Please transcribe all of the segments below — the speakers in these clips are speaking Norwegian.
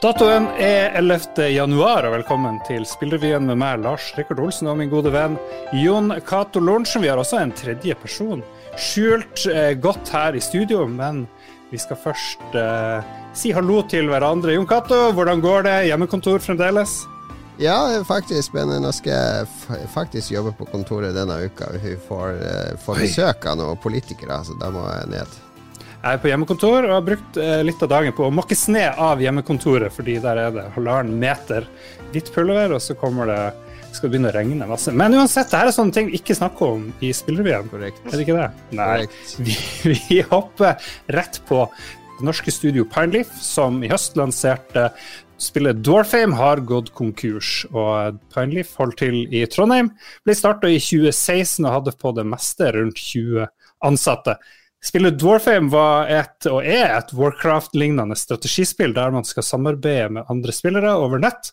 Datoen er 11. januar, og velkommen til Spillrevyen med meg, Lars Rikard Olsen, og min gode venn Jon Cato Lorentzen. Vi har også en tredje person skjult eh, godt her i studio, men vi skal først eh, si hallo til hverandre. Jon Cato, hvordan går det? Hjemmekontor fremdeles? Ja, faktisk, men nå skal jeg faktisk jobbe på kontoret denne uka. Vi får, eh, får besøk av noen politikere, så da må jeg ned. Jeg er på hjemmekontor og har brukt eh, litt av dagen på å måke sne av hjemmekontoret, fordi der er det halvannen meter hvitt pulver, og så kommer det skal det begynne å regne masse. Men uansett, dette er sånne ting vi ikke snakker om i spillrevyen. Er det ikke det? Nei. Vi, vi, hopper rett på det norske studio Pineleaf, som i høst lanserte spillet Dwarfame har gått konkurs, og Pineleaf holdt til i Trondheim. Ble starta i 2016 og hadde på det meste rundt 20 ansatte. Spillet Dwarfame var et, og er et Warcraft-lignende strategispill der man skal samarbeide med andre spillere over nett,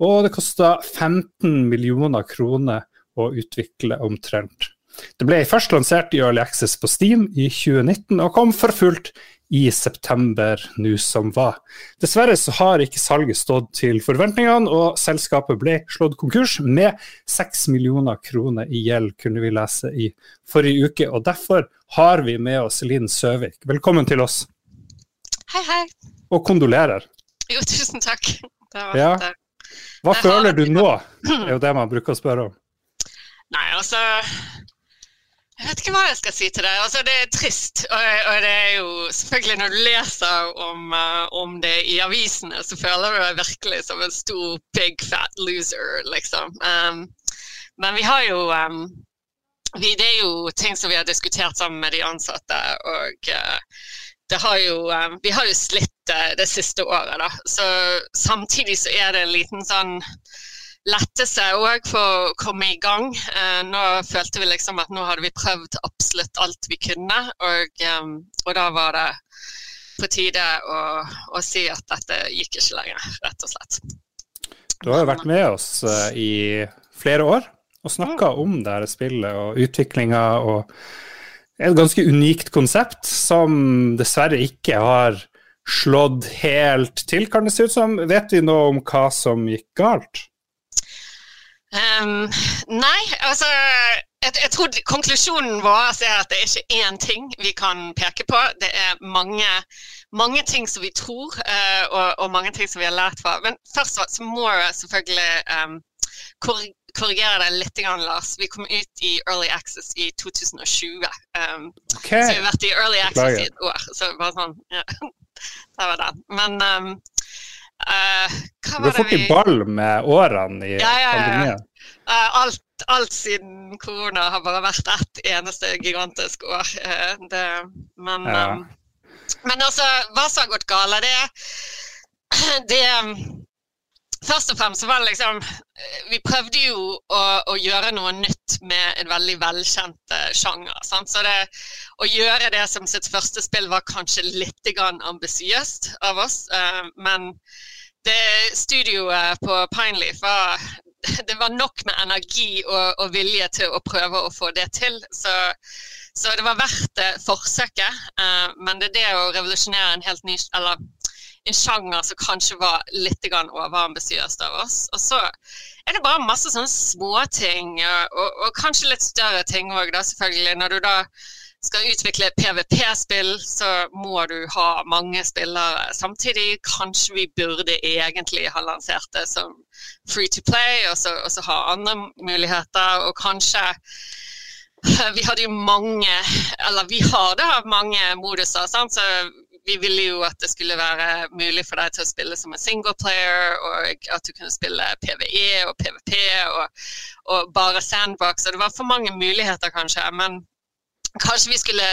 og det kosta 15 millioner kroner å utvikle omtrent. Det ble først lansert i Early Access på Steam i 2019, og kom for fullt i september nå som var. Dessverre så har ikke salget stått til forventningene, og selskapet ble slått konkurs med 6 millioner kroner i gjeld, kunne vi lese i forrige uke. og Derfor har vi med oss Linn Søvik. Velkommen til oss. Hei, hei. Og kondolerer. Jo, tusen takk. Ja. Hva føler du nå, er jo det man bruker å spørre om. Nei, altså jeg vet ikke hva jeg skal si til det. Altså, det er trist. Og, og, det er jo selvfølgelig Når du leser om, uh, om, det i avisene, så føler du deg virkelig som en stor big fat loser, liksom. Um, men vi har jo um, vi, Det er jo ting som vi har diskutert sammen med de ansatte. og uh, har jo, um, vi har jo slitt det, det siste året, da. Så samtidig så er det en liten sånn lettelse òg for å komme i gang. Eh, nå følte vi liksom at nå hadde vi prøvd absolutt alt vi kunne, og, um, og da var det på tide å, å, si at dette gikk ikke lenger, rett og slett. Du har jo vært med oss uh, i flere år og snakka om det her spillet og utviklinga og et ganske unikt konsept som dessverre ikke har slått helt til, kan det se ut som. Vet vi noe om hva som gikk galt? Um, nei, altså jeg, jeg, tror konklusjonen vår er at det er ikke én ting vi kan peke på. Det er mange, mange ting som vi tror, uh, og, og, mange ting som vi har lært fra. Men først så må jeg selvfølgelig um, korrigere deg litt, Lars. Vi kom ut i Early Access i 2020. Um, okay. Så vi har vært i Early Access i et år. Så bare sånn, ja. Der var den. Men Uh, var det fort i ball med årene i ja, ja, pandemien. Uh, alt, alt, siden korona har bare vært ett eneste gigantisk år. Uh, det, men, um, men altså, hva som har gått galt, det, det Først og fremst var det liksom Vi prøvde jo å, å gjøre noe nytt med en veldig velkjent sjanger. Sant? Så det, å gjøre det som sitt første spill var kanskje litt ambisiøst av oss, men det studioet på Pineleaf var det var nok med energi og, og, vilje til å prøve å få det til. Så, så det var verdt forsøket. Men det er det å revolusjonere en helt ny eller en sjanger som kanskje var litt overambisiøst av oss. Og så er det bare masse sånne småting, og, og, og kanskje litt større ting òg, selvfølgelig. Når du da skal utvikle PVP-spill, så må du ha mange spillere samtidig. Kanskje vi burde egentlig ha lansert det som free to play, og så, og så ha andre muligheter. Og kanskje Vi hadde jo mange, eller vi har da mange moduser, sant? så vi ville jo at det skulle være mulig for deg til å spille som en single player, og at du kunne spille PVE og PVP og, og bare sandbox. Og det var for mange muligheter, kanskje. men Kanskje vi skulle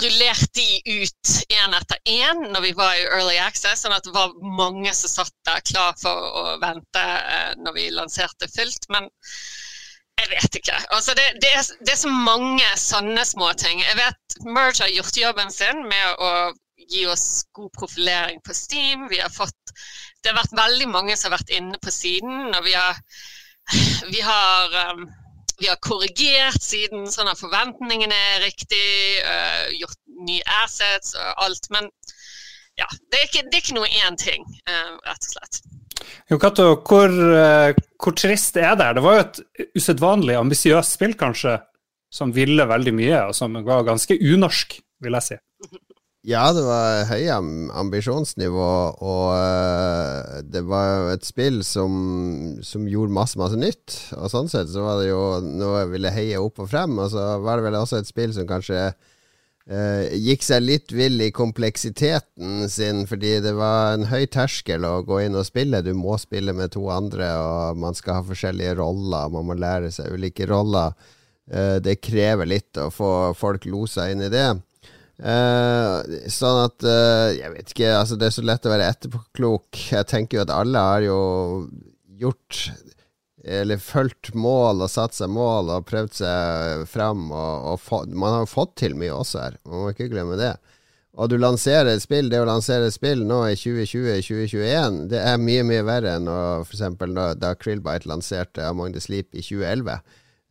rullert de ut én etter én når vi var i Early Access, sånn at det var mange som satt der klar for å vente eh, når vi lanserte fullt. Men jeg vet ikke. Altså det, det, er, det, er, så mange sånne småting. Jeg vet Merge har gjort jobben sin med å gi oss god profilering på Steam. Vi har fått, det har vært veldig mange som har vært inne på siden. og vi har, vi har um, vi har korrigert siden sånn at forventningene er riktig, uh, gjort nye assets og alt. Men ja, det er, ikke, det er ikke noe én ting, uh, rett og slett. Jo, Kato, hvor, uh, hvor, trist er det? Det var jo et usedvanlig ambisiøst spill, kanskje, som ville veldig mye, og som var ganske unorsk, vil jeg si. Ja, det var høy ambisjonsnivå, og uh, det var et spill som, som, gjorde masse, masse nytt. Og sånn sett så var det jo noe jeg ville heie opp og frem. Og så var det vel også et spill som kanskje eh, gikk seg litt vill i kompleksiteten sin, fordi det var en høy terskel å gå inn og spille. Du må spille med to andre, og man skal ha forskjellige roller. Man må lære seg ulike roller. Eh, det krever litt å få folk losa inn i det. Uh, sånn at uh, Jeg vet ikke, altså det er så lett å være etterpåklok. Jeg tenker jo at alle har jo gjort Eller fulgt mål og satt seg mål og prøvd seg fram. Og, og få, man har jo fått til mye også her, man må ikke glemme det. Og du lanserer et spill, det å lansere et spill nå i 2020-2021, det er mye, mye verre enn f.eks. da Krillbite lanserte Among the Sleep i 2011.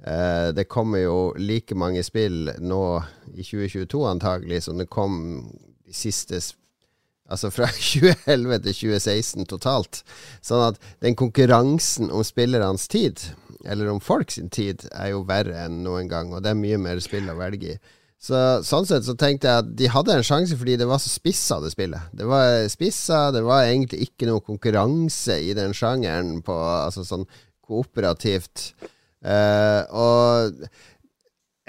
Uh, det kommer jo like mange spill nå i 2022 antagelig som det kom de siste Altså fra 2011 til 2016 totalt. Sånn at den konkurransen om spillernes tid, eller om folk sin tid, er jo verre enn noen gang, og det er mye mer spill å velge i. Så, sånn sett så tenkte jeg at de hadde en sjanse fordi det var så spissa, det spillet. Det var spissa, det var egentlig ikke noe konkurranse i den sjangeren på altså sånn kooperativt. Uh, og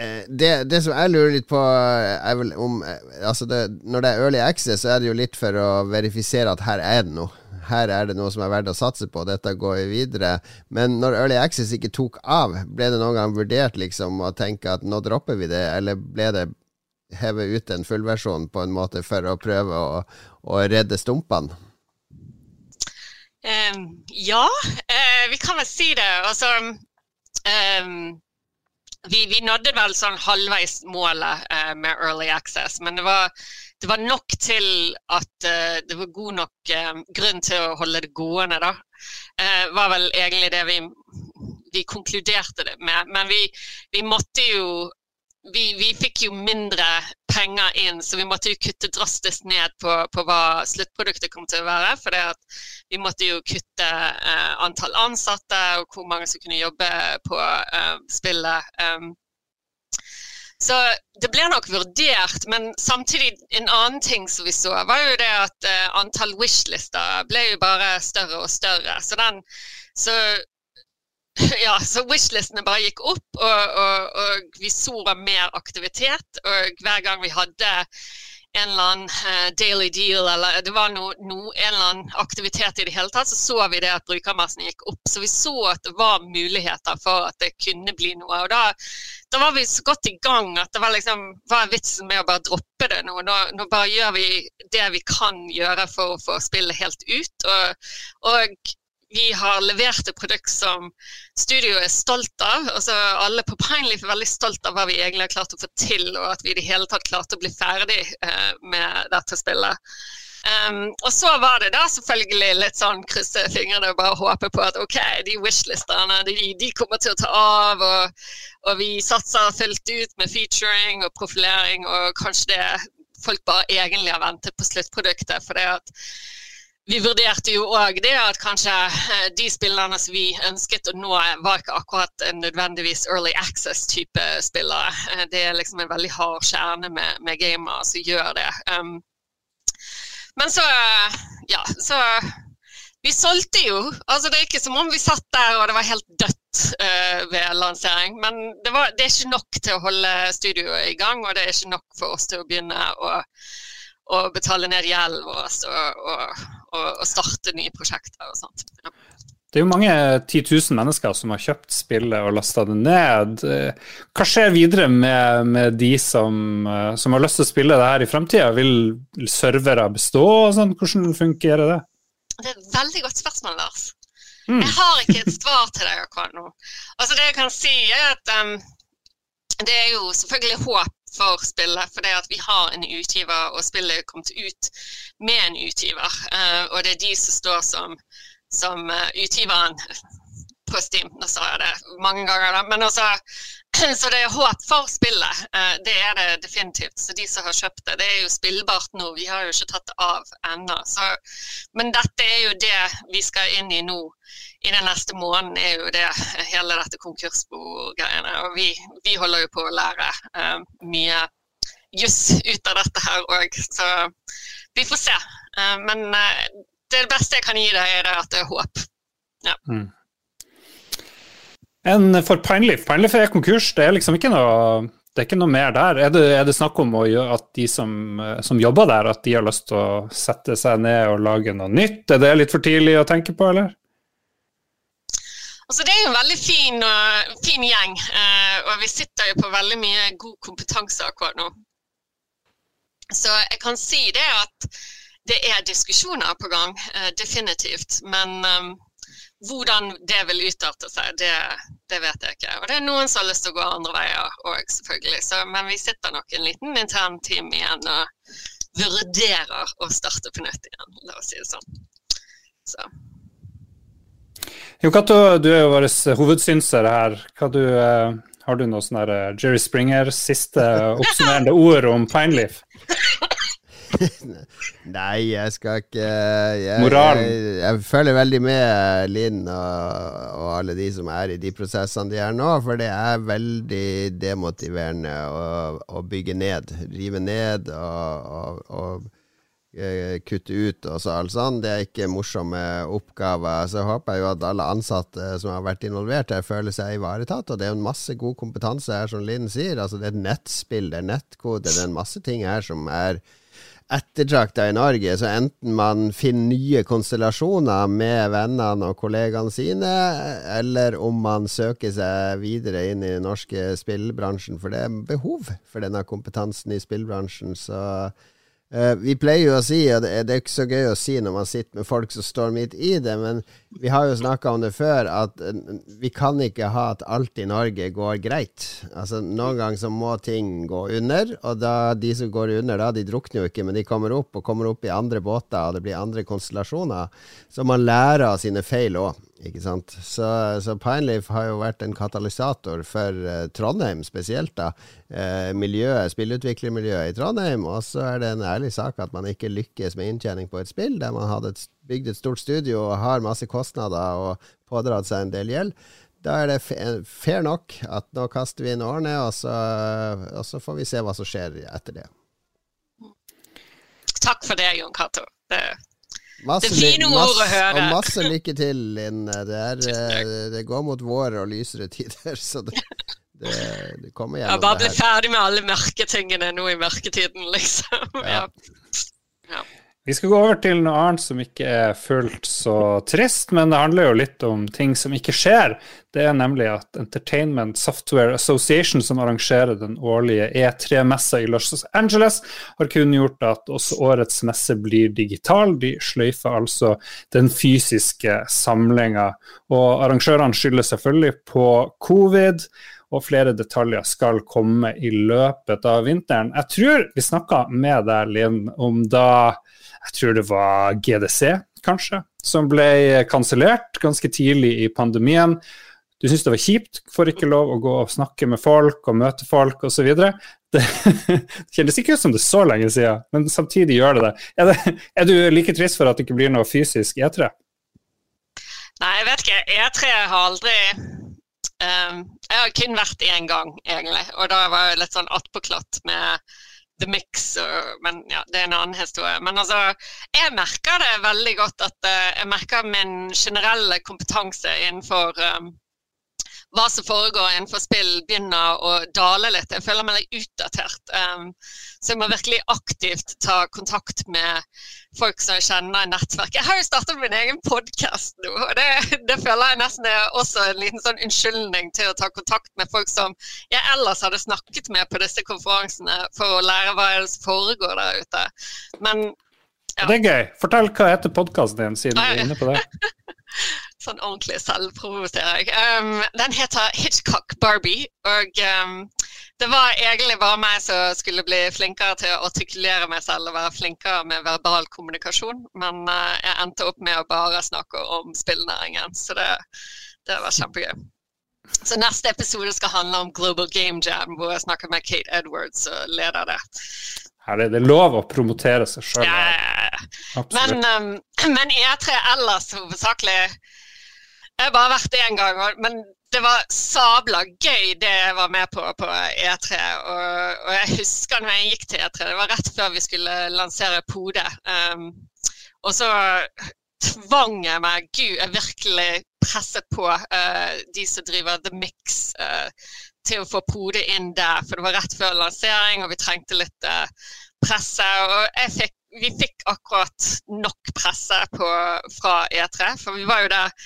uh, det, det, som jeg lurer litt på, er vel om uh, Altså det, Når det er Early Access, så er det jo litt for å verifisere at her er det noe. Her er det noe som er verdt å satse på, dette går jo videre. Men når Early Access ikke tok av, ble det noen gang vurdert liksom å tenke at nå dropper vi det, eller ble det hevet ut en fullversjon på en måte for å prøve å, å redde stumpene? Um, ja, vi kan vel si det. Altså Um, vi, vi, nådde vel sånn halvveis målet uh, med Early Access, men det var, det var nok til at uh, det var god nok uh, grunn til å holde det gående. da. var vel egentlig det vi, vi konkluderte det med. Men vi, vi måtte jo vi, vi, fikk jo mindre penger inn, så vi måtte jo kutte drastisk ned på, på hva sluttproduktet kom til å være. For vi måtte jo kutte eh, antall ansatte og hvor mange som kunne jobbe på eh, spillet. Um, så det ble nok vurdert, men samtidig en annen ting som vi så, var jo det at eh, antall wishlister ble jo bare større og større. Så den så ja, så wishlistene bare gikk opp, og, og, og vi så mer aktivitet. Og hver gang vi hadde en eller annen uh, daily deal eller det var no, no, en eller annen aktivitet i det hele tatt, så så vi det at brukermassen gikk opp. Så vi så at det var muligheter for at det kunne bli noe. Og da, da var vi så godt i gang at det var liksom Hva er vitsen med å bare droppe det nå? Nå, nå bare gjør vi det vi kan gjøre for å få spillet helt ut. og, og vi har levert et produkt som studioet er stolt av. Altså, alle på Pineleaf er veldig stolt av hva vi egentlig har klart å få til, og at vi i det hele tatt klarte å bli ferdig uh, med dette spillet. Um, og så var det da selvfølgelig litt sånn krysse fingrene og bare håpe på at ok, de wishlistene de, de kommer til å ta av, og, og vi satser fullt ut med featuring og profilering, og kanskje det folk bare egentlig har ventet på sluttproduktet. for det at vi vurderte jo òg det at kanskje eh, de spillerne som vi ønsket å nå, var ikke akkurat nødvendigvis early access-type spillere. Eh, det er liksom en veldig hard kjerne med, med gamere som gjør det. Um, men så, ja, så Vi solgte jo. altså Det er ikke som om vi satt der og det var helt dødt uh, ved lansering. Men det, var, det er ikke nok til å holde studioet i gang, og det er ikke nok for oss til å begynne å og betale ned gjeld og, og, og, og, starte nye prosjekter og sånt. Ja. Det er jo mange titusen mennesker som har kjøpt spillet og lasta det ned. Hva skjer videre med, med de som, som, har lyst til å spille det her i fremtida? Vil servere bestå? og sånn? Hvordan fungerer det? Det er et veldig godt spørsmål, Lars. Mm. Jeg har ikke et svar til deg akkurat nå. Altså Det jeg kan si, er at um, det er jo selvfølgelig håp for spillet. For det at vi har en utgiver, og spillet er kommet ut med en utgiver. Uh, og det er de som står som, som uh, utgiveren på Steam. Nå sa jeg det mange ganger, da. Men også, så det er håp for spillet. Eh, det er det definitivt. Så de som har kjøpt det, det er jo spillbart nå. Vi har jo ikke tatt det av ennå. Men dette er jo det vi skal inn i nå. I den neste måneden er jo det hele dette konkursbo-greiene. Og vi, vi, holder jo på å lære uh, mye juss ut av dette her òg. Så vi får se. Uh, men uh, det beste jeg kan gi deg, er at det er håp. Ja. Mm. En for Pineleaf. Pineleaf er konkurs. Det er liksom ikke noe, det er ikke noe mer der. Er det, er det snakk om at de som, som, jobber der, at de har lyst til å sette seg ned og lage noe nytt? Er det litt for tidlig å tenke på, eller? Altså, det er jo en veldig fin, uh, fin gjeng, uh, og vi sitter jo på veldig mye god kompetanse akkurat nå. Så jeg kan si det at det er diskusjoner på gang, uh, definitivt. Men um, hvordan det vil utarte seg, det, det, vet jeg ikke. Og det er noen som har lyst til å gå andre veier òg, selvfølgelig. Så, men vi sitter nok en liten intern team igjen og vurderer å starte på nytt igjen, la oss si det sånn. Så. Jo, Kato, du er jo vår hovedsynser her. Du, uh, har du noe sånn uh, Jerry Springer siste oppsummerende ord om Pineleaf? Nei, jeg skal ikke jeg, Moralen. Jeg, jeg, følger veldig med Linn og, og, alle de som er i de prosessene de er nå, for det er veldig demotiverende å, å bygge ned. Rive ned og, og, og kutte ut og så alt sånt. Det er ikke morsomme oppgaver. Så jeg håper jo at alle ansatte som har vært involvert her, føler seg ivaretatt. Og det er jo en masse god kompetanse her, som Linn sier. Altså, det er et nettspill, det er nettkode, det er en masse ting her som er ettertrakta i Norge. Så enten man finner nye konstellasjoner med vennene og kollegaene sine, eller om man søker seg videre inn i den norske spillbransjen. For det er behov for denne kompetansen i spillbransjen. Så Uh, vi pleier jo å si, og det er, ikke så gøy å si når man sitter med folk som står midt i det, men vi har jo snakka om det før, at uh, vi kan ikke ha at alt i Norge går greit. Altså Noen ganger så må ting gå under, og da de som går under, da, de drukner jo ikke, men de kommer opp, og kommer opp i andre båter, og det blir andre konstellasjoner. Så man lærer av sine feil òg. Ikke sant? Så, så Pineleaf har jo vært en katalysator for uh, Trondheim spesielt. da uh, miljøet, Spillutviklermiljøet i Trondheim. Og så er det en ærlig sak at man ikke lykkes med inntjening på et spill der man hadde et, bygd et stort studio og har masse kostnader og pådratt seg en del gjeld. Da er det fair nok at nå kaster vi inn årene, og så, og så får vi se hva som skjer etter det. Takk for det, Jon Cato. Det Masse, det fine ord å høre. Og masse lykke til, Linn. Det, er, det, går mot vår og lysere tider, så det, det, det kommer gjennom. Ja, bare bli ferdig med alle mørketingene nå i mørketiden, liksom. Ja. ja. Vi skal gå over til noe annet som ikke er fullt så trist, men det handler jo litt om ting som ikke skjer. Det er nemlig at Entertainment Software Association, som arrangerer den årlige E3-messa i Los Angeles, har kunngjort at også årets messe blir digital. De sløyfer altså den fysiske samlinga. Og arrangørene skylder selvfølgelig på covid og flere detaljer skal komme i løpet av vinteren. Jeg tror vi snakka med deg, Linn, om da jeg tror det var GDC, kanskje, som ble kansellert ganske tidlig i pandemien. Du syns det var kjipt, får ikke lov å gå og snakke med folk og møte folk osv. Det, det kjennes ikke ut som det er så lenge siden, men samtidig gjør det det. Er, det. er du like trist for at det ikke blir noe fysisk E3? Nei, jeg vet ikke. E3 har aldri Jeg har kun vært én gang, egentlig. Og da var jeg litt sånn attpåklatt med The Mix, men ja, det er en annen historie. Men altså, jeg merker det veldig godt at uh, jeg merker min generelle kompetanse innenfor um, hva som foregår innenfor spill, begynner å dale litt. Jeg føler meg litt utdatert. Um, så jeg må virkelig aktivt ta kontakt med folk som jeg kjenner i nettverket. Jeg har jo startet min egen podkast nå, og det, det, føler jeg nesten er også en liten sånn unnskyldning til å ta kontakt med folk som jeg ellers hadde snakket med på disse konferansene, for å lære hva som foregår der ute. Men ja. Det er gøy. Fortell hva heter podkasten din, siden du er inne på det. sånn ordentlig selvprovosering. Um, den heter Hitchcock Barbie. Og um, det var egentlig bare meg som skulle bli flinkere til å artikulere meg selv og være flinkere med verbal kommunikasjon, men uh, jeg endte opp med å bare snakke om spillnæringen, så det, det var kjempegøy. Så neste episode skal handle om Global Game Jam, hvor jeg snakker med Kate Edwards og leder det. Her er det lov å promotere seg sjøl. Ja, ja, ja. Men, um, men E3 ellers hovedsakelig Jeg har bare vært det én gang, men det var sabla gøy det jeg var med på på E3. Og, og, jeg husker når jeg gikk til E3, det var rett før vi skulle lansere Pode. Um, og så tvang jeg meg Gud, jeg virkelig presset på uh, de som driver The Mix, uh, til å få Pode inn der. For det var rett før lansering, og vi trengte litt uh, presse. Og fikk, vi fikk akkurat nok presse på, fra E3, for vi var jo der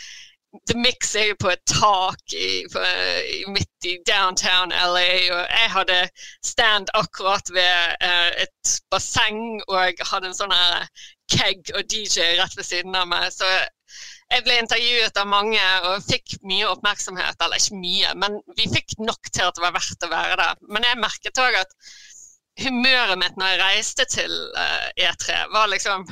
The Mix er jo på et tak i, på, midt i downtown LA, og jeg hadde stand akkurat ved uh, et basseng og hadde en sånn her keg og DJ rett ved siden av meg. Så jeg ble intervjuet av mange og fikk mye oppmerksomhet. Eller ikke mye, men vi fikk nok til at det var verdt å være der. Men jeg merket òg at humøret mitt når jeg reiste til uh, E3, var liksom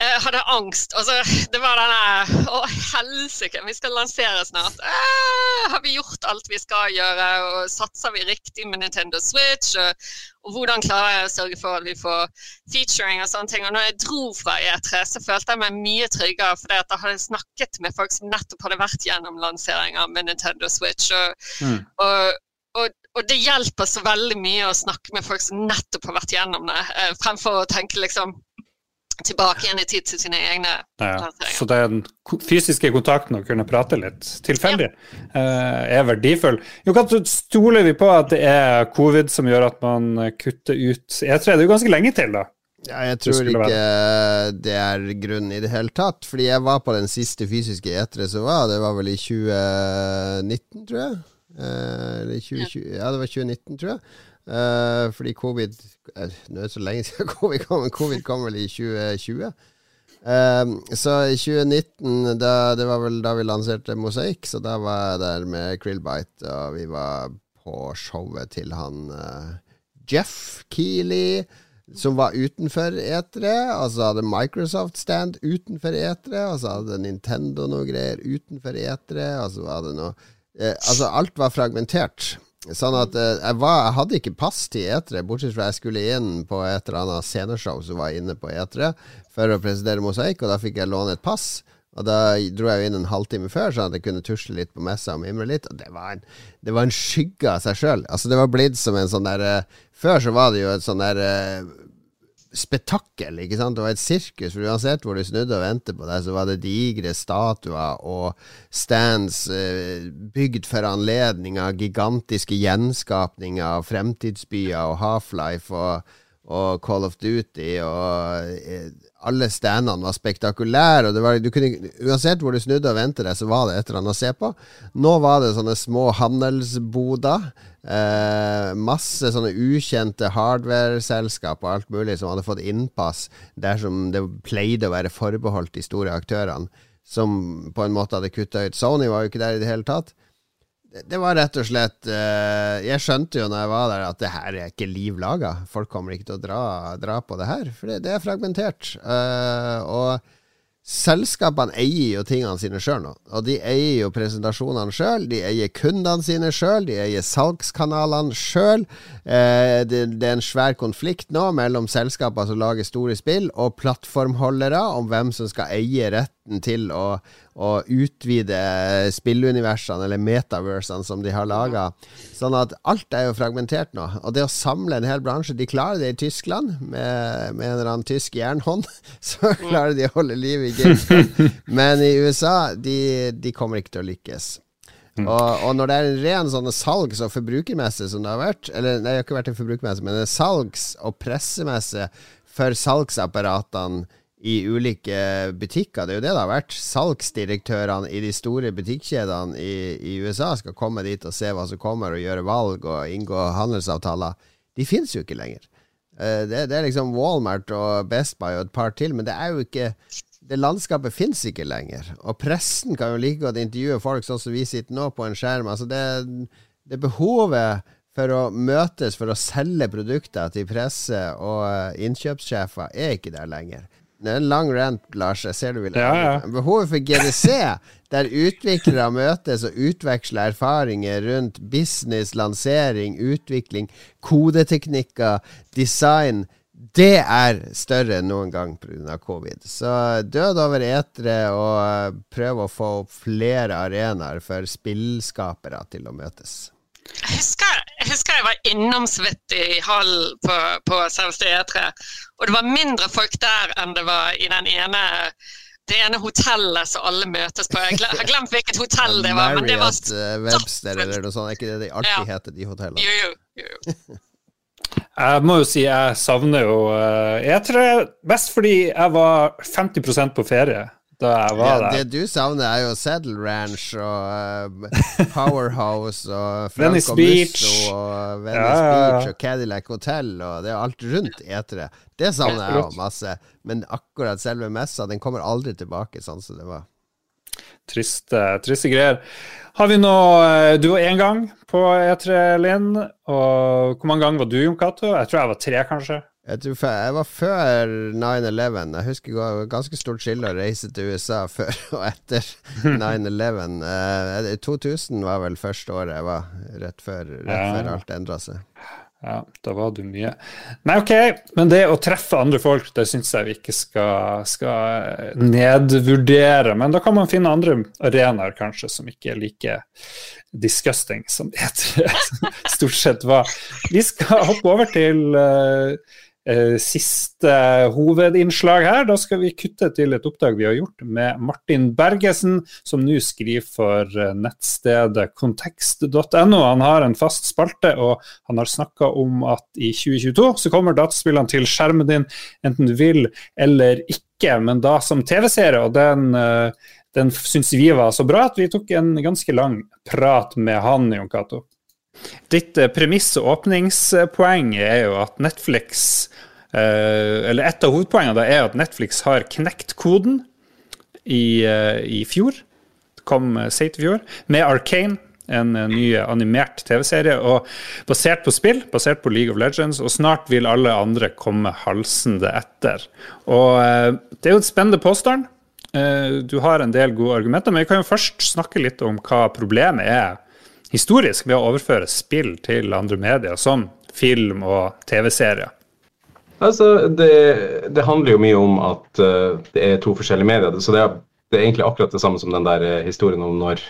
jeg hadde angst. Altså, det var denne Å, helsike, vi skal lansere snart. Eh, har vi gjort alt vi skal gjøre? Og satser vi riktig med Nintendo Switch? Og, og, hvordan klarer jeg å sørge for at vi får featuring og sånne ting? Og når jeg dro fra E3, så følte jeg meg mye tryggere, fordi at jeg hadde snakket med folk som nettopp hadde vært gjennom lanseringa med Nintendo Switch. Og, mm. og og, og, det hjelper så veldig mye å snakke med folk som nettopp har vært gjennom det, eh, fremfor å tenke liksom tilbake igjen i tid til sine egne ja, Så den fysiske kontakten, å kunne prate litt tilfeldig, ja. uh, er verdifull. Jo, Stoler vi på at det er covid som gjør at man kutter ut E3? Det er jo ganske lenge til, da. Ja, jeg tror ikke det er grunnen i det hele tatt. Fordi jeg var på den siste fysiske E3 som var, det var vel i 2019, tror jeg. Uh, eller 2020, ja, det var 2019, tror jeg. Uh, fordi covid uh, Nå er det så lenge siden covid kom, men covid kom vel i 2020. Uh, eh, så i 2019, da, det var vel da vi lanserte Mosaikk, så da var jeg der med Krillbite, og vi var på showet til han Jeff Keeley som var utenfor E3. så hadde Microsoft stand utenfor E3, og så hadde Nintendo noe greier utenfor E3. så var det noe, uh, altså alt var fragmentert. Sånn at eh, jeg, var, jeg, hadde ikke pass til E3, bortsett fra jeg skulle inn på et eller annet sceneshow som var inne på E3 for å presentere Mosaikk, og da fikk jeg låne et pass. Og da dro jeg jo inn en halvtime før, sånn at jeg kunne tusle litt på messa og mimre litt. Og det var en, det var en skygge av seg sjøl. Altså, det var blitt som en sånn der uh, Før så var det jo et sånn der uh, spetakkel. ikke sant? Det var et sirkus. for Uansett hvor du snudde og ventet på deg, så var det digre statuer og stands eh, bygd for anledninger, gigantiske gjenskapninger av fremtidsbyer og Half-Life og, og, Call of Duty. og eh, Alle standene var spektakulære. og var, kunne, Uansett hvor du snudde og ventet deg, så var det et eller annet å se på. Nå var det sånne små handelsboder Eh, masse sånne ukjente hardware-selskap og alt mulig som hadde fått innpass dersom det pleide å være forbeholdt de store aktørene, som på en måte hadde kutta ut. Sony var jo ikke der i det hele tatt. Det, var rett og slett eh, Jeg skjønte jo når jeg var der, at det her er ikke liv laga. Folk kommer ikke til å dra, dra på det her, for det, det er fragmentert. Eh, og Selskapene eier jo tingene sine sjøl nå. Og de eier jo presentasjonene sjøl. De eier kundene sine sjøl. De eier salgskanalene sjøl. Eh, det, det, er en svær konflikt nå mellom selskaper som lager store spill, og plattformholdere om hvem som skal eie retten til å, å utvide spilluniversene, eller metaversene, som de har laga. Sånn at alt er jo fragmentert nå. Og det å samle en hel bransje De klarer det i Tyskland, med, med en eller annen tysk jernhånd. Så klarer de å holde liv i GameStop. Men i USA, de, de kommer ikke til å lykkes. Mm. Og, og, når det er en ren sånn salgs- og forbrukermesse som det har vært Eller nei, det har ikke vært en forbrukermesse, men en salgs- og pressemesse for salgsapparatene i ulike butikker. Det er jo det det har vært. Salgsdirektørene i de store butikkjedene i, i, USA skal komme dit og se hva som kommer, og gjøre valg og inngå handelsavtaler. De finnes jo ikke lenger. Uh, det, det, er liksom Walmart og Best Buy og et par til, men det er jo ikke Det landskapet finnes ikke lenger. Og pressen kan jo like godt intervjue folk sånn som vi sitter nå på en skjerm. Altså det, det behovet for å møtes for å selge produkter til presse og innkjøpssjefer er ikke der lenger. Det er en lang rant, Lars. Jeg ser du vil Ja, ja. Behovet for GDC, der utviklere møtes og utveksler erfaringer rundt business, lansering, utvikling, kodeteknikker, design, det er større enn noen gang pga. covid. Så død over etere og prøv å få opp flere arenaer for spillskapere til å møtes. Jeg husker, jeg husker jeg var innom så vidt i hallen på, på selveste E3, og det var mindre folk der enn det var i den ene det ene hotellet som alle møtes på. Jeg har glemt hvilket hotell det var. men det var Marriott, eh, Webster eller noe sånt. Er ikke det de alltid Ja. heter, de hotellene? Jo, jo, jo. Jeg må jo si jeg savner jo eh, E3 best fordi jeg var 50% på ferie jeg Ja, det du savner, er jo Saddle Ranch og uh, Powerhouse og Franco Beach. Musso og Venice Ja. Beach og Cadillac Hotel og det er alt rundt etere. Det savner jeg jo masse. Men akkurat selve messa, den kommer aldri tilbake sånn som det var. Triste, triste greier. Har vi nå Du var én gang på E3, Linn. Og hvor mange ganger var du, Jon Cato? Jeg tror jeg var tre, kanskje. Jeg, tror, jeg var før 9-11. Jeg husker det var ganske stort skille å reise til USA før og etter 9-11. Eh, 2000 var vel første året jeg var, rett før, rett før alt endra seg. Ja, da var du mye. Nei, OK, men det å treffe andre folk, det syns jeg vi ikke skal, skal nedvurdere. Men da kan man finne andre arenaer, kanskje, som ikke er like disgusting som det stort sett var. Vi skal hoppe over til eh, eh, siste hovedinnslag her. Da skal vi kutte til et oppdrag vi har gjort med Martin Bergesen, som nå skriver for eh, nettstedet kontekst.no. Han har en fast spalte, og han har snakka om at i 2022 så kommer dataspillene til skjermen din, enten du vil eller ikke, men da som TV-serie. og den eh, den syns vi var så bra at vi tok en ganske lang prat med han, Jon Cato. Ditt eh, premiss og åpningspoeng er jo at Netflix eh, Eller et av hovedpoengene er at Netflix har knekt koden i, eh, i fjor. Det kom sent i fjor. Med Arcane, en ny animert TV-serie. Og basert på spill, basert på League of Legends, og snart vil alle andre komme halsende etter. Og det er jo et spennende påstand. Du har en del gode argumenter, men vi kan jo først snakke litt om hva problemet er historisk ved å overføre spill til andre medier, som film og TV-serier. Altså, det, det handler jo mye om at uh, det er to forskjellige medier. Så det er, det er egentlig akkurat det samme som den der eh, historien om når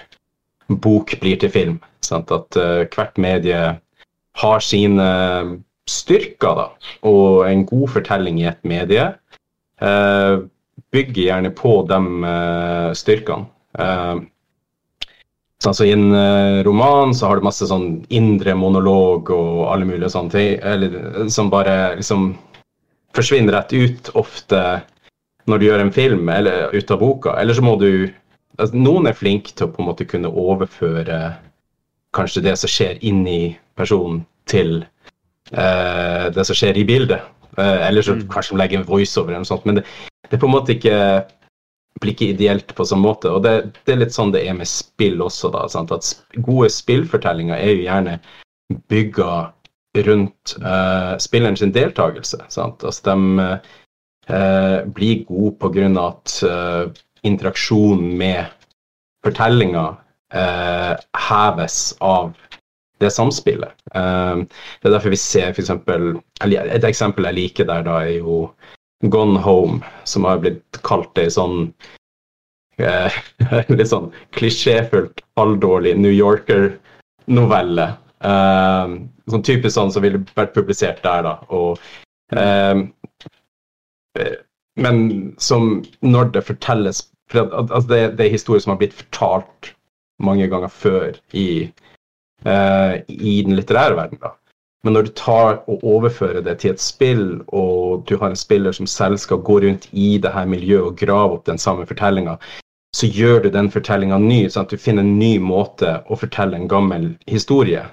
bok blir til film. Sant? At uh, hvert medie har sine styrker, da. Og en god fortelling i et medie bygger gjerne på de styrkene. Eh, så altså I en eh, roman så har du masse sånn indre monolog og alle mulige sånne ting, eller, som bare liksom forsvinner rett ut ofte når du gjør en film eller ut av boka. Eller så må du altså, Noen er flinke til å på en måte kunne overføre kanskje det som skjer inni personen, til eh, det som skjer i bildet. Eh, eller så kanskje de legger en voiceover eller noe sånt. Men det, det er på en måte ikke blir ikke ideelt på sånn måte. Og det, det er litt sånn det er med spill også, da. Sant? At gode spillfortellinger er jo gjerne bygga rundt uh, spilleren sin deltakelse. Sant? Altså de uh, blir gode på grunn av at uh, interaksjonen med fortellinga uh, heves av det samspillet. Eh, det er derfor vi ser f.eks. Et eksempel jeg liker der, da, er jo Gone Home, som har blitt kalt ei sånn eh, litt sånn klisjéfullt, halvdårlig New Yorker-novelle. Eh, sånn typisk sånn som ville vært publisert der, da. Og, eh, men som når det fortelles for at, at, at det, det er historier som har blitt fortalt mange ganger før i, eh, i den litterære verden. da. Men når du tar og overfører det til et spill, og du har en spiller som selv skal gå rundt i det her miljøet og grave opp den samme fortellinga, så gjør du den fortellinga ny. sånn at Du finner en ny måte å fortelle en gammel historie.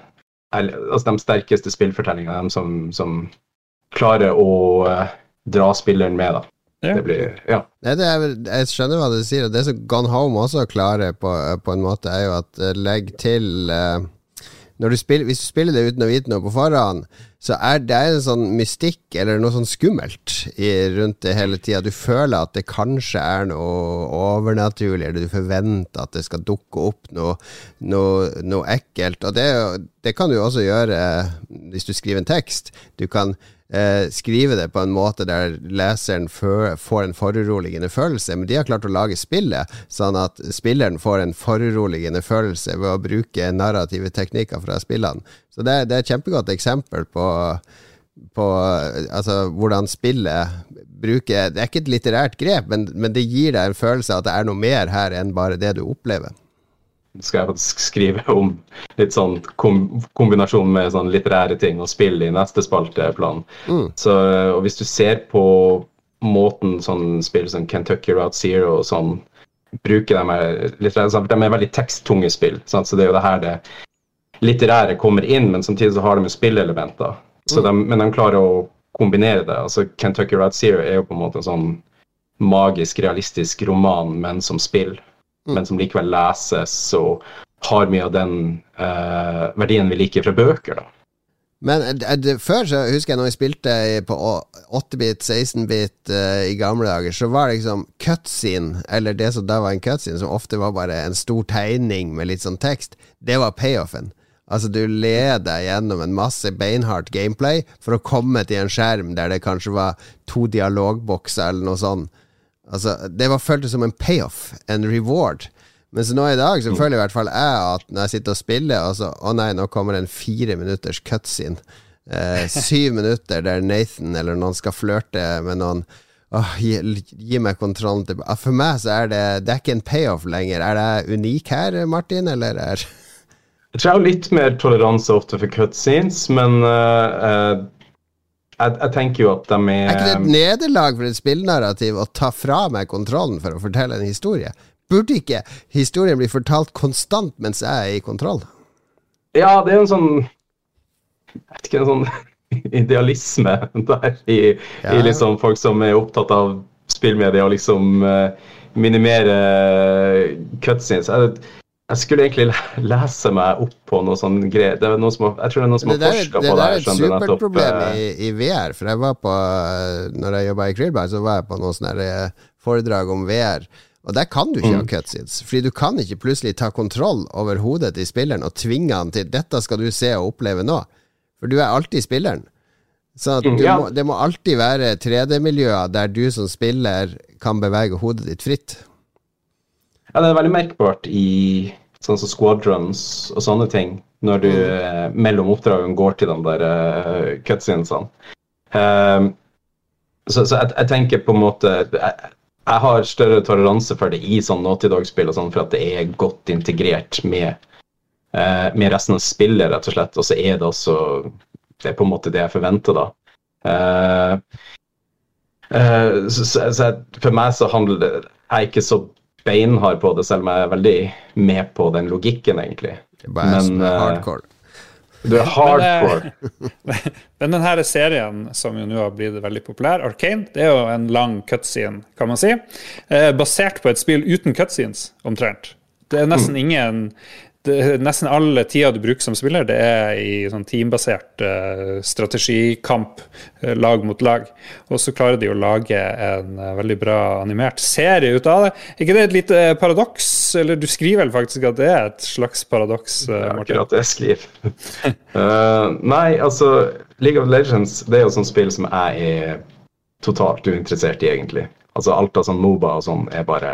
Altså De sterkeste spillfortellingene, de som, som klarer å eh, dra spilleren med. da. Det blir, ja. Nei, det er, jeg skjønner hva du sier, og det som Gone Home også klarer på, på en måte, er jo at eh, legg til eh, du spiller, hvis du spiller det uten å vite noe på forhånd, så er det en sånn mystikk eller noe sånn skummelt i, rundt det hele tida. Du føler at det kanskje er noe overnaturlig, eller du forventer at det skal dukke opp noe, noe, noe ekkelt. Og det, det kan du også gjøre hvis du skriver en tekst. Du kan eh, skrive det på en måte der leseren får en foruroligende følelse. Men de har klart å lage spillet sånn at spilleren får en foruroligende følelse ved å bruke narrative teknikker fra spillene. Så det, det er et kjempegodt eksempel på, på altså, hvordan spillet bruker Det er ikke et litterært grep, men, men det gir deg en følelse av at det er noe mer her enn bare det du opplever skal jeg faktisk skrive om litt sånn kom kombinasjon med sånn litterære ting og spill i neste spalteplan. Mm. Så, og hvis du ser på måten sånn spill som Kentucky Route Zero og sånn bruker de litterære, sånn, De er veldig teksttunge spill, sant? så det er jo det her det litterære kommer inn, men samtidig så har de jo spillelementer. Så mm. men de klarer å kombinere det. altså Kentucky Route Zero er jo på en måte en sånn magisk, realistisk roman, men som spill mm. Men som likevel leses og har mye av den uh, verdien vi liker fra bøker. da. Men uh, før så husker jeg når jeg spilte på 8-bit, 16-bit uh, i gamle dager, så var det liksom cutscene, eller det som da var en cutscene, som ofte var bare en stor tegning med litt sånn tekst, det var payoffen. Altså, du led deg gjennom en masse beinhardt gameplay for å komme til en skjerm der det kanskje var to dialogbokser eller noe sånt Altså, det var føltes som en payoff, en reward. Mens nå i dag så mm. føler i hvert fall jeg at når jeg sitter og spiller, og så Å nei, nå kommer det en fire minutters cutscene. Eh, syv minutter der Nathan eller noen skal flørte med noen. Åh, gi, gi, meg kontrollen til For meg så er det Det er ikke en payoff lenger. Er det unik her, Martin, eller er Jeg tror jeg har litt mer toleranse ofte for cutscenes, men uh, jeg, jeg, tenker jo at de er Er ikke det et nederlag for et spillnarrativ å ta fra meg kontrollen for å fortelle en historie? Burde ikke historien bli fortalt konstant mens jeg er i kontroll? Ja, det er en sånn Jeg vet ikke, en sånn idealisme der i, ja. i liksom folk som er opptatt av spillmedia og liksom uh, minimere cutscenes. Jeg, jeg skulle egentlig lese meg opp på noe sånn greier. Det er noen som, jeg tror det er noen som har forska på det. Det er et superproblem eh, i, i, VR. For jeg var på eh, Når jeg jobba i Krillberg, så var jeg på noen sånn eh, foredrag om VR. Og der kan du ikke mm. ha cutscenes. Fordi du kan ikke plutselig ta kontroll over hodet til spilleren og tvinge han til 'dette skal du se og oppleve nå'. For du er alltid spilleren. Så mm, ja. må, det må alltid være 3D-miljøer der du som spiller kan bevege hodet ditt fritt. Ja, det er veldig merkbart i sånn som squadrons og sånne ting, når du mm. eh, mellom oppdragene går til de der uh, cutscenesene. Um, så, så jeg, jeg, tenker på en måte jeg, jeg, har større toleranse for det i sånn Naughty Dog-spill, sånn, for at det er godt integrert med, uh, med resten av spillet, rett og slett. Og så er det også Det er på en måte det jeg forventer, da. Uh, uh, så, så, så, for meg så handler det Jeg er ikke så beinhard på det, selv om jeg er veldig med på den logikken, egentlig. Men uh, hardcore. Du er hardcore. Men, men denne serien, som jo nå har blitt veldig populær, Arcane, det er jo en lang cutscene, kan man si. Eh, basert på et spill uten cutscenes, omtrent. Det er nesten mm. ingen det, nesten alle tida du bruker som spiller, det er i sånn teambasert uh, strategikamp, uh, lag mot lag. Og så klarer de å lage en uh, veldig bra animert serie ut av det. Er ikke det et lite paradoks? Eller du skriver vel faktisk at det er et slags paradoks? Uh, det er akkurat det jeg skriver. nei, altså League of Legends det er jo sånn spill som jeg er totalt uinteressert i, egentlig. Altså Alt av sånn Moba og sånn er bare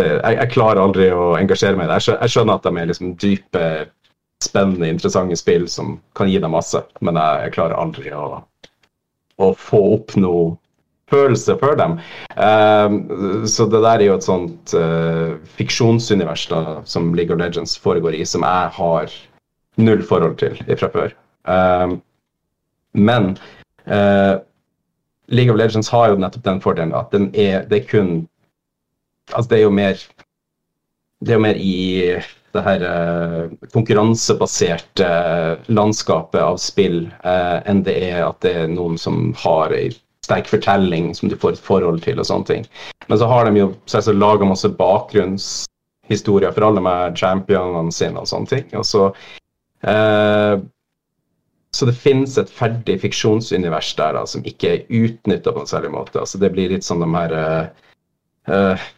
jeg, jeg, klarer aldri å engasjere meg i det. Jeg skjønner at de er liksom dype, spennende, interessante spill som kan gi dem masse, men jeg, jeg klarer aldri å, å, få opp noe følelse for dem. Uh, så det der er jo et sånt uh, fiksjonsunivers da, som League of Legends foregår i, som jeg har null forhold til fra før. Uh, men League of Legends har jo nettopp den fordelen at den er, det er kun Altså, det er jo mer Det er jo mer i det her eh, konkurransebaserte uh, landskapet av spill eh, enn det er at det er noen som har ei sterk fortelling som du får et forhold til og sånne ting. Men så har de jo selvsagt laga masse bakgrunnshistorier for alle med championene sine og sånne ting. Og så eh, så det finnes et ferdig fiksjonsunivers der da, som ikke er utnytta på en særlig måte. Altså, det blir litt som de her uh, uh,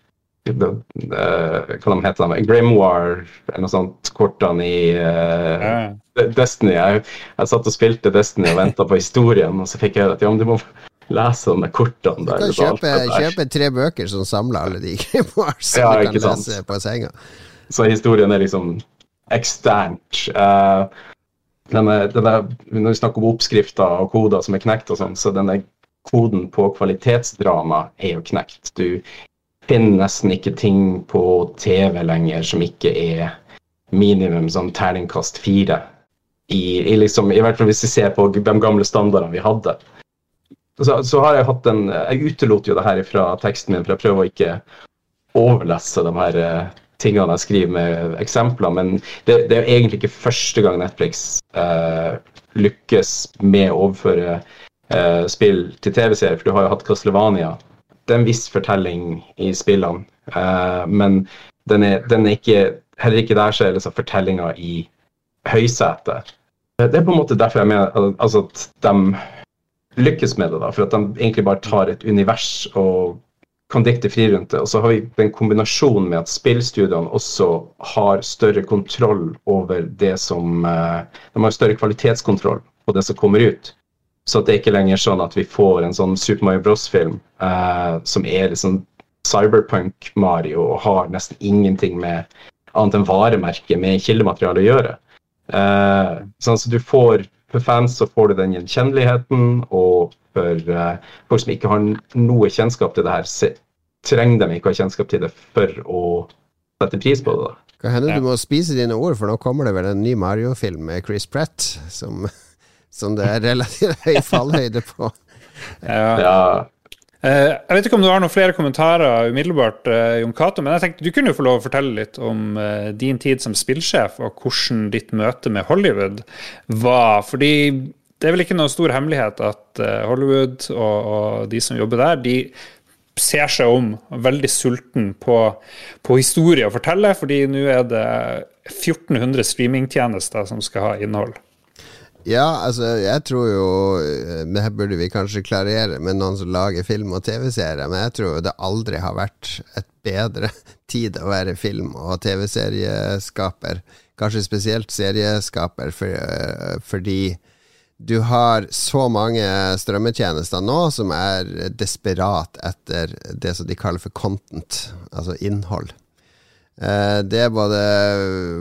Hva de heter de? Grimoire eller noe sånt, kortene i uh, Destiny. Jeg, jeg, satt og spilte Destiny og venta på historien, og så fikk jeg høre at ja, men du må lese de kortene der. Du kan kjøpe, kjøpe, tre bøker som samler alle de Grimoires som ja, du kan lese på senga. Så historien er liksom eksternt. Uh, denne, denne, når vi snakker om oppskrifter og koder som er knekt, og sånn, så denne koden på kvalitetsdrama er jo knekt. Du finner nesten ikke ting på TV lenger som ikke er minimum sånn terningkast fire. I, i, liksom, I hvert fall hvis vi ser på de gamle standardene vi hadde. Så, så, har jeg hatt en Jeg utelot jo det her fra teksten min, for jeg prøver å ikke overlesse de her uh, tingene jeg skriver med eksempler, men det, det er egentlig ikke første gang Netflix eh, lykkes med å overføre eh, spill til TV-serier, for du har jo hatt Castlevania. Det er en viss fortelling i spillene, uh, men den er, den er, ikke Heller ikke der så er liksom fortellinga i høysetet. Det er på en måte derfor jeg mener altså at de lykkes med det, da, for at de egentlig bare tar et univers og kan dikte fri rundt det. Og så har vi den kombinasjonen med at spillstudiene også har større kontroll over det som eh, De har større kvalitetskontroll på det som kommer ut. Så at det er ikke lenger sånn at vi får en sånn Super Mario Bros.-film eh, som er liksom cyberpunk-Mario og har nesten ingenting med annet enn varemerket med kildemateriale å gjøre. Eh, sånn så du får For fans så får du den gjenkjenneligheten, og for uh, folk som ikke har noe kjennskap til det her, se, trenger de ikke ha kjennskap til det for å sette pris på det. da. Kan hende du må spise dine ord, for nå kommer det vel en ny Mario-film med Chris Pratt, som, som det er relativt høy fallhøyde på. Ja. ja. Uh, jeg vet ikke om du har noen flere kommentarer umiddelbart, uh, Jon Cato, men jeg tenkte du kunne jo få lov å fortelle litt om uh, din tid som spillsjef, og hvordan ditt møte med Hollywood var. Fordi det er vel ikke noen stor hemmelighet at Hollywood og, og de som jobber der, de ser seg om, veldig sulten på, på historie å fortelle, fordi nå er det 1400 streamingtjenester som skal ha innhold. Ja, altså, jeg tror jo eh, Det burde vi kanskje klarere med noen som lager film og TV-serier, men jeg tror jo det aldri har vært et bedre tid å være film- og TV-serieskaper. Kanskje spesielt serieskaper, for, eh, fordi du har så mange strømmetjenester nå som er desperat etter det som de kaller for content, altså innhold. Eh, det er både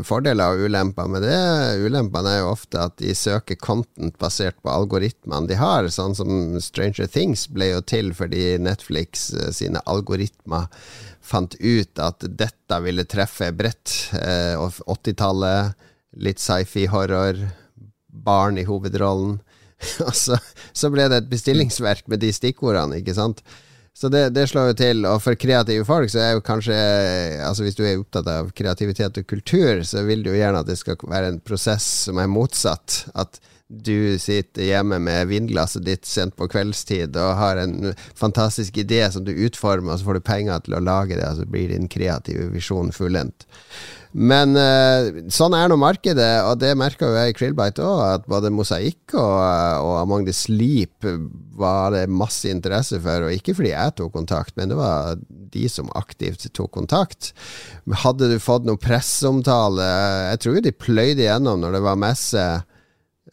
fordeler og ulemper med det. Ulempene er jo ofte at de søker content basert på algoritmene de har, sånn som Stranger Things ble jo til fordi Netflix eh, sine algoritmer fant ut at dette ville treffe bredt. 80-tallet, eh, litt sci-fi-horror barn i hovedrollen. Og så, så, ble det et bestillingsverk med de stikkordene, ikke sant. Så det, det, slår jo til. Og for kreative folk så er jo kanskje Altså Hvis du er opptatt av kreativitet og kultur, så vil du jo gjerne at det skal være en prosess som er motsatt. At du sitter hjemme med vinglasset ditt sent på kveldstid og har en fantastisk idé som du utformer, og så får du penger til å lage det, og så blir din kreative visjon fullendt. Men uh, sånn er nå markedet, og det merka jo jeg i Krillbite òg, at både Mosaikk og, og Among the Sleep var det masse interesse for, og ikke fordi jeg tok kontakt, men det var de som aktivt tok kontakt. Hadde du fått noen presseomtale Jeg tror jo de pløyde igjennom når det var messe.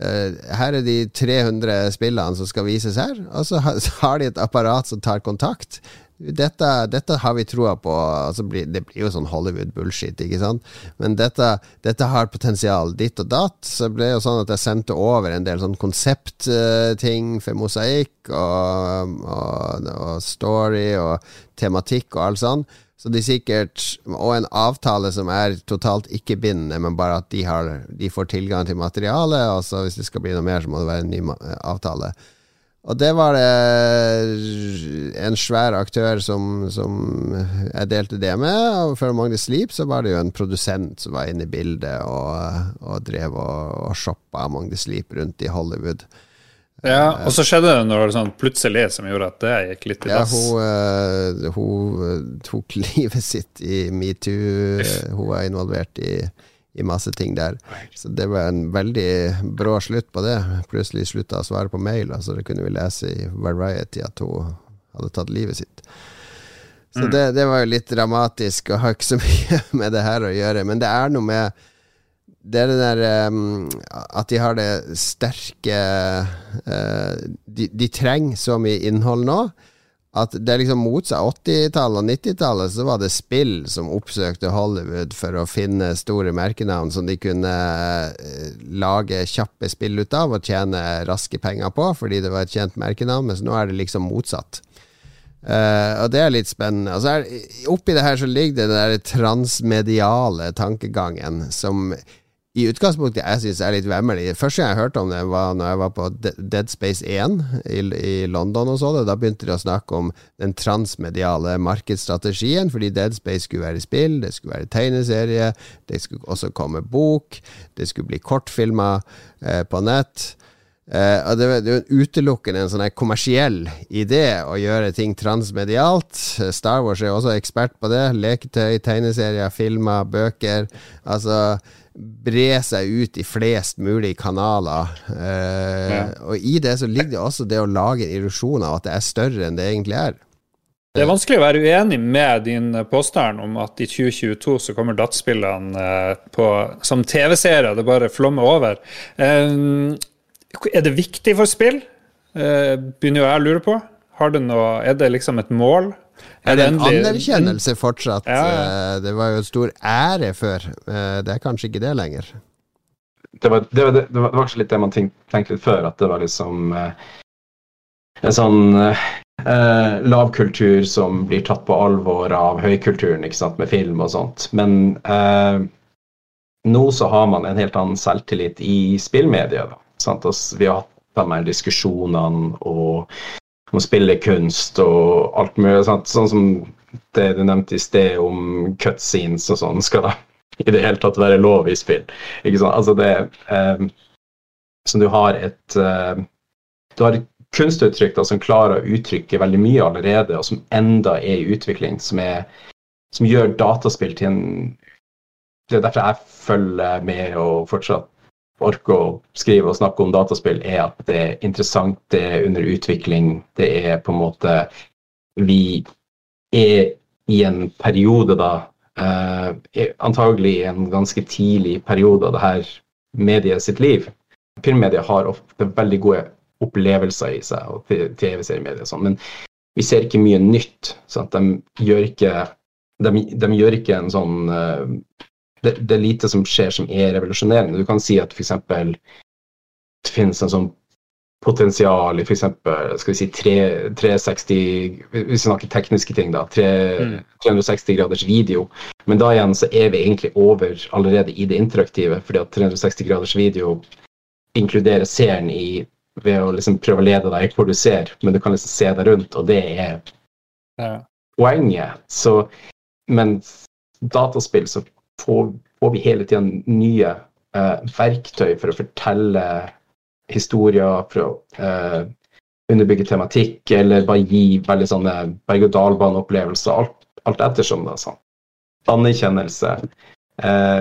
Uh, her er de 300 spillene som skal vises her, og så har de et apparat som tar kontakt dette, dette, har vi troa på. Altså det blir jo sånn Hollywood-bullshit, ikke sant. Men dette, dette, har potensial ditt og datt. Så det ble jo sånn at jeg sendte over en del sånn konseptting for mosaikk og, og, og, story og tematikk og alt sånn. Så de sikkert Og en avtale som er totalt ikke-bindende, men bare at de, har, de får tilgang til materialet. Og så hvis det skal bli noe mer, så må det være en ny avtale. Og det var det en svær aktør som, som jeg delte det med. Og for Magnus Sleep så var det jo en produsent som var inne i bildet og, og drev og, og shoppa Magnus Sleep rundt i Hollywood. Ja, og så skjedde det noe sånn plutselig som gjorde at det gikk litt i dass. Ja, hun, uh, hun tok livet sitt i metoo. Hun var involvert i i masse ting der. Så det var en veldig brå slutt på det. Plutselig slutta å svare på mail, altså det kunne vi lese i Variety at hun hadde tatt livet sitt. Så mm. det, det, var jo litt dramatisk og har ikke så mye med det her å gjøre. Men det er noe med det er det der um, at de har det sterke uh, de, de, trenger så mye innhold nå at det liksom motsatt. 80-tallet og 90-tallet så var det spill som oppsøkte Hollywood for å finne store merkenavn som de kunne uh, lage kjappe spill ut av og tjene raske penger på, fordi det var et kjent merkenavn, mens nå er det liksom motsatt. Uh, og det er litt spennende. Altså, Oppi det her så ligger det den der transmediale tankegangen som i utgangspunktet jeg syns er litt vemmelig. Første gang jeg hørte om det, var når jeg var på Dead Space 1 i, i London og så det. Da begynte de å snakke om den transmediale markedsstrategien, fordi Dead Space skulle være i spill, det skulle være tegneserie, det skulle også komme bok, det skulle bli kortfilmer eh, på nett. Eh, det, er utelukkende en sånn kommersiell idé å gjøre ting transmedialt. Star Wars er også ekspert på det. Leketøy, tegneserier, filmer, bøker. Altså bre seg ut i flest mulig kanaler. Eh, ja. Og i det så ligger det også det å lage en illusjon av at det er større enn det egentlig er. Det er vanskelig å være uenig med din påstand om at i 2022 så kommer dataspillene uh, som TV-seere, Det bare flommer over. Uh, er det viktig for spill? begynner jo jeg å lure på. Har det noe, er det liksom et mål? Er det en anerkjennelse fortsatt? Ja, ja. Eh, det var jo en stor ære før. Eh, det er kanskje ikke det lenger. Det var, det var, det var kanskje litt det man tenkte litt før, at det var liksom eh, en sånn eh, lavkultur som blir tatt på alvor av høykulturen, ikke sant, med film og sånt. Men eh, nå så har man en helt annen selvtillit i spillmediet. Sant? vi har hatt de her diskusjonene og om spillekunst og alt mulig. Sant? Sånn som det du nevnte i sted om cutscenes og sånn, skal da i det hele tatt være lov i spill. Ikke sant? Altså det eh, Så du har et eh, Du har et kunstuttrykk da, som klarer å uttrykke veldig mye allerede, og som enda er i utvikling, som, er, som gjør dataspill til en Det er derfor jeg følger med og fortsatt orker å skrive og snakke om dataspill, er at det er interessant, det er under utvikling. Det er på en måte Vi er i en periode da eh, Antagelig en ganske tidlig periode av det her mediet sitt liv. Filmmedia har ofte veldig gode opplevelser i seg, og TV-seriemedier og sånn, men vi ser ikke mye nytt. Sant? De gjør ikke de, de, gjør ikke en sånn uh, det, det, er lite som skjer som er revolusjonerende. Du kan si at f.eks. det finnes en sånn potensial i f.eks. skal vi si 3, 360 Hvis vi snakker tekniske ting, da. 3, mm. 360 graders video. Men da igjen så er vi egentlig over allerede i det interaktive, fordi at 360 graders video inkluderer seeren i ved å liksom prøve å lede deg hvor du ser, men du kan liksom se deg rundt, og det er ja. poenget. Så, men dataspill så får, får vi hele tida nye eh, verktøy for å fortelle historier, for å eh, underbygge tematikk, eller bare gi veldig sånne berg-og-dal-bane-opplevelser. Alt, alt, ettersom, da. Sånn. Anerkjennelse. Eh,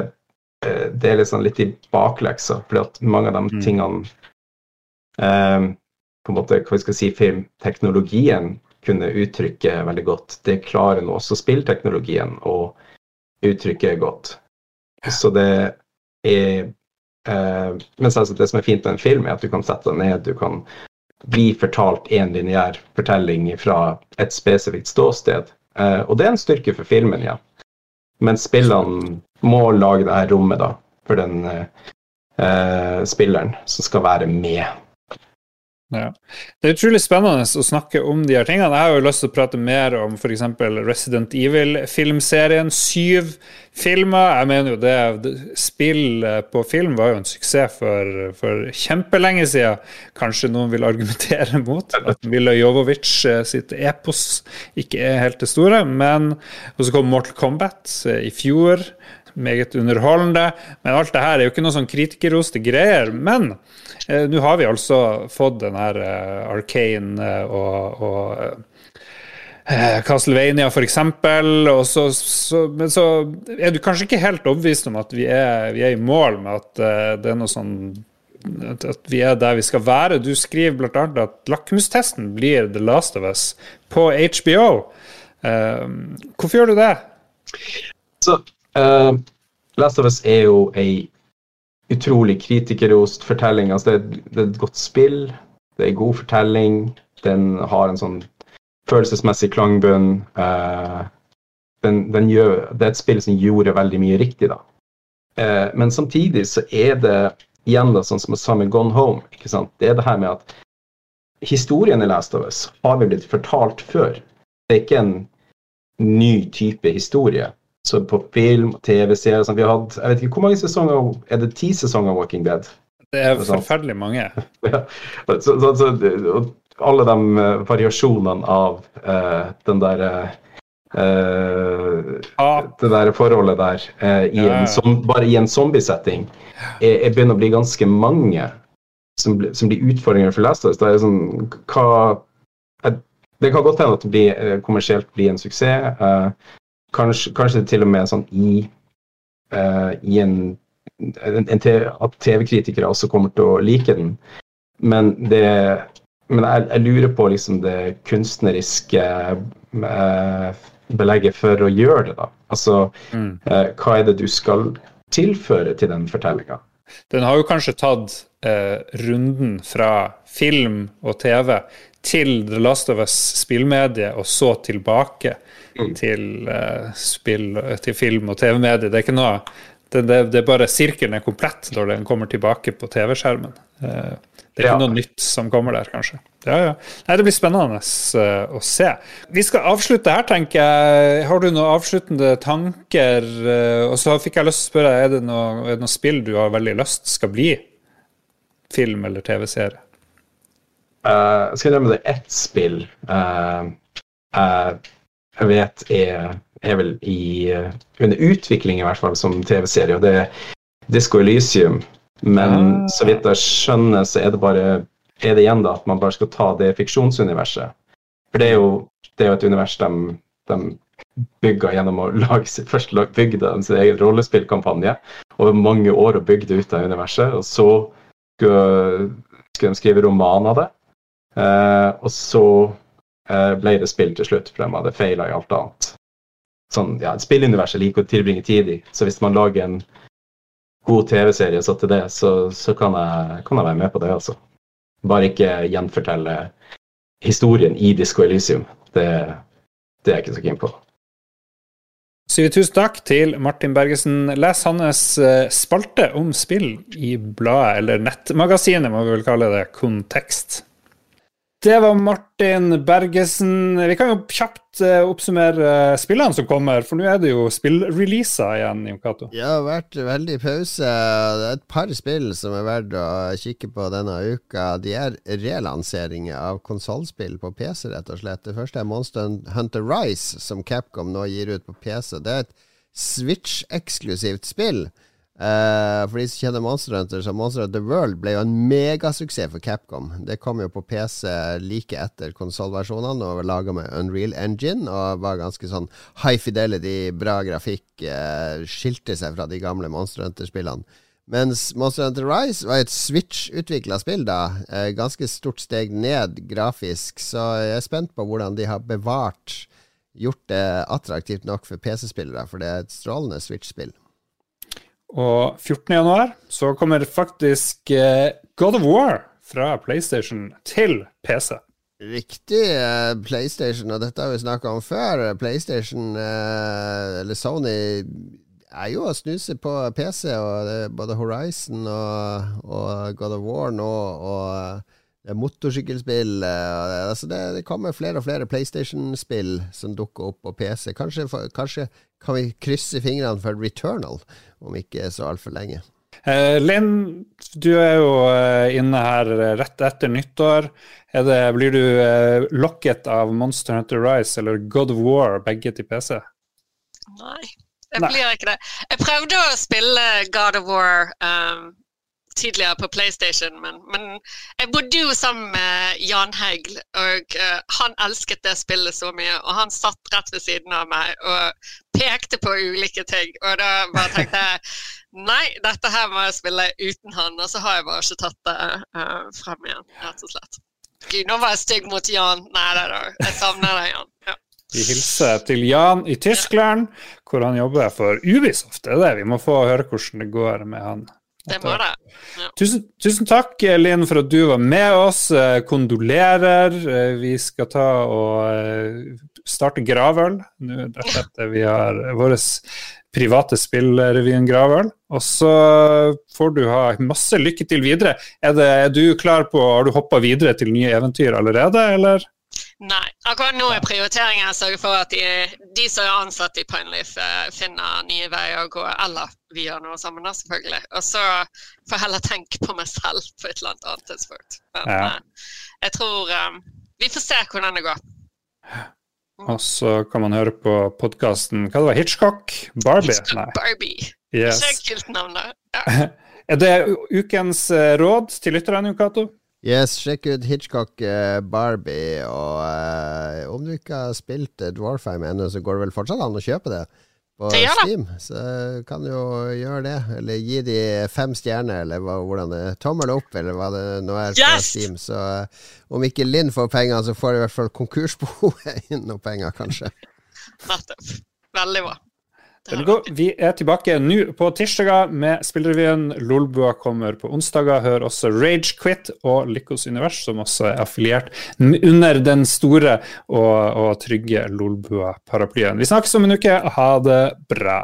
det er liksom litt i bakleksa, fordi mange av de tingene tingene på en måte, hva vi skal si, filmteknologien kunne uttrykke veldig godt. Det klarer nå også spillteknologien. og uttrykket godt. Så det er eh, Men altså det som er fint med en film, er at du kan sette deg ned, du kan bli fortalt en lineær fortelling fra et spesifikt ståsted. Eh, og det er en styrke for filmen, ja. Men spillene må lage det her rommet da, for den eh, spilleren som skal være med. Ja. Det er utrolig spennende å snakke om de her tingene. Jeg har jo lyst til å prate mer om f.eks. Resident Evil-filmserien. Syv filmer. Jeg mener jo det Spill på film var jo en suksess for, for kjempelenge siden. Kanskje noen vil argumentere mot at Mila Jovovic eh, sitt epos ikke er helt det store. Men og så kom Mortal Kombat eh, i fjor meget underholdende. Men alt det her er jo ikke noe sånn kritikerroste greier. Men eh, nå har vi altså fått den her eh, Arcane eh, og, og eh, Castlevania, f.eks. Så, så, men så er du kanskje ikke helt overbevist om at vi er, vi er i mål med at eh, det er noe sånn at, vi er der vi skal være. Du skriver bl.a. at lakmustesten blir The Last of Us på HBO. Uh, hvorfor gjør du det? Så uh, Last of Us er jo ei utrolig kritikerrost fortelling. Altså, det, det, er et godt spill, det er en god fortelling, den har en sånn følelsesmessig klangbunn. Uh, den, den gjør, det er et spill som gjorde veldig mye riktig, da. Uh, men samtidig så er det igjen da, sånn som med Gone Home. ikke sant? Det er det her med at historien i Last of Us har vi blitt fortalt før. Det er ikke en ny type historie. Så på film TV-serier sånn, Vi har hatt jeg vet ikke, Hvor mange sesonger er det ti sesonger av Walking Dead? Det er forferdelig mange. ja. så, så, så, alle de uh, variasjonene av uh, den der uh, ah. Det der forholdet der i ja. En, bare i en zombiesetting er, er begynner å bli ganske mange som, som blir utfordringer for lesere. Det er sånn hva det kan godt hende at det blir, kommersielt blir en suksess. Kanskje, kanskje til og med sånn i, uh, i en, en, en At TV-kritikere også kommer til å like den. Men, det, men jeg, jeg, lurer på liksom det kunstneriske uh, belegget for å gjøre det, da. Altså, mm. uh, hva er det du skal tilføre til den fortellinga? Den har jo kanskje tatt runden fra film og TV til The Last of Us spillmedie, og så tilbake. Til, uh, spill, til film og TV-medier. Det er ikke noe det, det, det, er bare Sirkelen er komplett når den kommer tilbake på TV-skjermen. Uh, det er ikke ja. noe nytt som kommer der, kanskje. Ja, ja. Nei, det blir spennende uh, å se. Vi skal avslutte her, tenker jeg. Har du noen avsluttende tanker? og så fikk jeg lyst til å spørre, er det noe, er det noe spill du har veldig lyst skal bli film eller TV-serie? Uh, jeg skal nevne det ett spill uh, uh, jeg vet er, er vel i under utvikling, i hvert fall, som TV-serie, og det er Disco Elysium. Men ah. så vidt jeg skjønner, så er det bare er det igjen da at man bare skal ta det fiksjonsuniverset. For det er jo, det er jo et univers de, de bygga gjennom å lage sitt første lag bygde sin egen rollespillkampanje over mange år og bygde ut av universet. Og så skulle, skulle de skrive roman av det. Uh, og så ble det spill til slutt, for de hadde feila i alt annet. Sånn, ja, Spilluniverset liker å tilbringe tid i, så hvis man lager en god TV-serie så til det, så, så kan, jeg, kan, jeg, være med på det, altså. Bare ikke gjenfortelle historien i Disco Elysium. Det, det er jeg ikke så keen på. Sier tusen takk til Martin Bergesen. Les hans eh, spalte om spill i bladet, eller nettmagasinet, må vi vel kalle det, Kontekst. Det var Martin Bergesen. Vi kan jo kjapt uh, oppsummere uh, spillene som kommer, for nå er det jo spillreleaser igjen. Jon Cato. Det har vært veldig pause. Det er et par spill som er verdt å kikke på denne uka. De er relanseringer av konsollspill på PC, rett og slett. Det første er Monster Hunter Rise, som Capcom nå gir ut på PC. Det er et Switch-eksklusivt spill. Uh, for de som kjenner Monster Hunter, så Monster Hunter World ble jo en megasuksess for Capcom. Det kom jo på PC like etter konsollversjonene og var laga med Unreal Engine og var ganske sånn high fidelity, bra grafikk. Uh, skilte seg fra de gamle Monster Hunter-spillene. Mens Monster Hunter Rise var et Switch-utvikla spill, da. Uh, ganske stort steg ned grafisk, så jeg er spent på hvordan de har bevart Gjort det attraktivt nok for PC-spillere, for det er et strålende Switch-spill. Og 14.1 så kommer faktisk eh, God of War fra PlayStation til PC. Riktig. Eh, PlayStation, og dette har vi snakka om før. PlayStation, eh, eller Sony, er jo å snuse på PC, og både Horizon og, og God of War nå, og motorsykkelspill altså det, det, kommer flere og flere PlayStation-spill som dukker opp på PC. Kanskje, kanskje kan vi krysse fingrene for Returnal om ikke så altfor lenge. Eh, Linn, du er jo eh, inne her rett etter nyttår. Det, blir du eh, lokket av Monster Hunter Rise eller God of War, begge til PC? Nei, jeg blir ikke det. Jeg prøvde å spille God of War um, tidligere på PlayStation, men, men, jeg bodde jo sammen med Jan Hegl, og uh, han elsket det spillet så mye. Og han satt rett ved siden av meg og pekte på ulike ting. Og da bare tenkte jeg nei, dette her må jeg spille uten han. Og så har jeg bare ikke tatt det uh, frem igjen, rett og slett. Gud, nå var jeg stygg mot Jan. Nei da. Jeg savner deg, Jan. Ja. Vi hilser til Jan i Tyskland, hvor han jobber for Ubisoft. Det er det. Vi må få høre hvordan det går med han. Det må det. Ja. Tusen, tusen, takk, Linn, for at du var med oss. Eh, kondolerer. Eh, vi skal ta og eh, starte gravøl. Nå rett etter vi har vår private spillrevyen Gravøl. Og så får du ha masse lykke til videre. Er, det, er du klar på Har du hoppa videre til nye eventyr allerede, eller? Nei. Akkurat nå er prioriteringen å sørge for at de, de, som er ansatt i Pineleaf, eh, finner nye veier å gå. Eller vi gjør noe sammen, da, selvfølgelig. Og så får jeg heller tenke på meg selv på et eller annet tidspunkt. Men ja. Eh, jeg tror um, Vi får se hvordan det går. Og så kan man høre på podkasten Hva det var Hitchcock? Barbie? Hitchcock. Barbie. Yes. Ikke kult navn, da. Ja. er det ukens råd til lytterne, Cato? Yes, sjekk ut Hitchcock uh, Barbie. Og uh, om du ikke har spilt uh, Dwarfheim ennå, så går det vel fortsatt an å kjøpe det på det Steam. Så kan du jo gjøre det. Eller gi de fem stjerner, eller hva, hvordan det. Tommel opp, eller hva det nå er på yes! Steam. Så om ikke Linn får penger, så får i hvert fall konkursboet inn noen penger, kanskje. Nettopp. Veldig bra. Vi er tilbake nå på tirsdager med spillrevyen. Lolbua kommer på onsdager. Hør også Rage Quit og Lykkos univers, som også er affiliert under den store og, og trygge Lolbua-paraplyen. Vi snakkes om en uke. Ha det bra.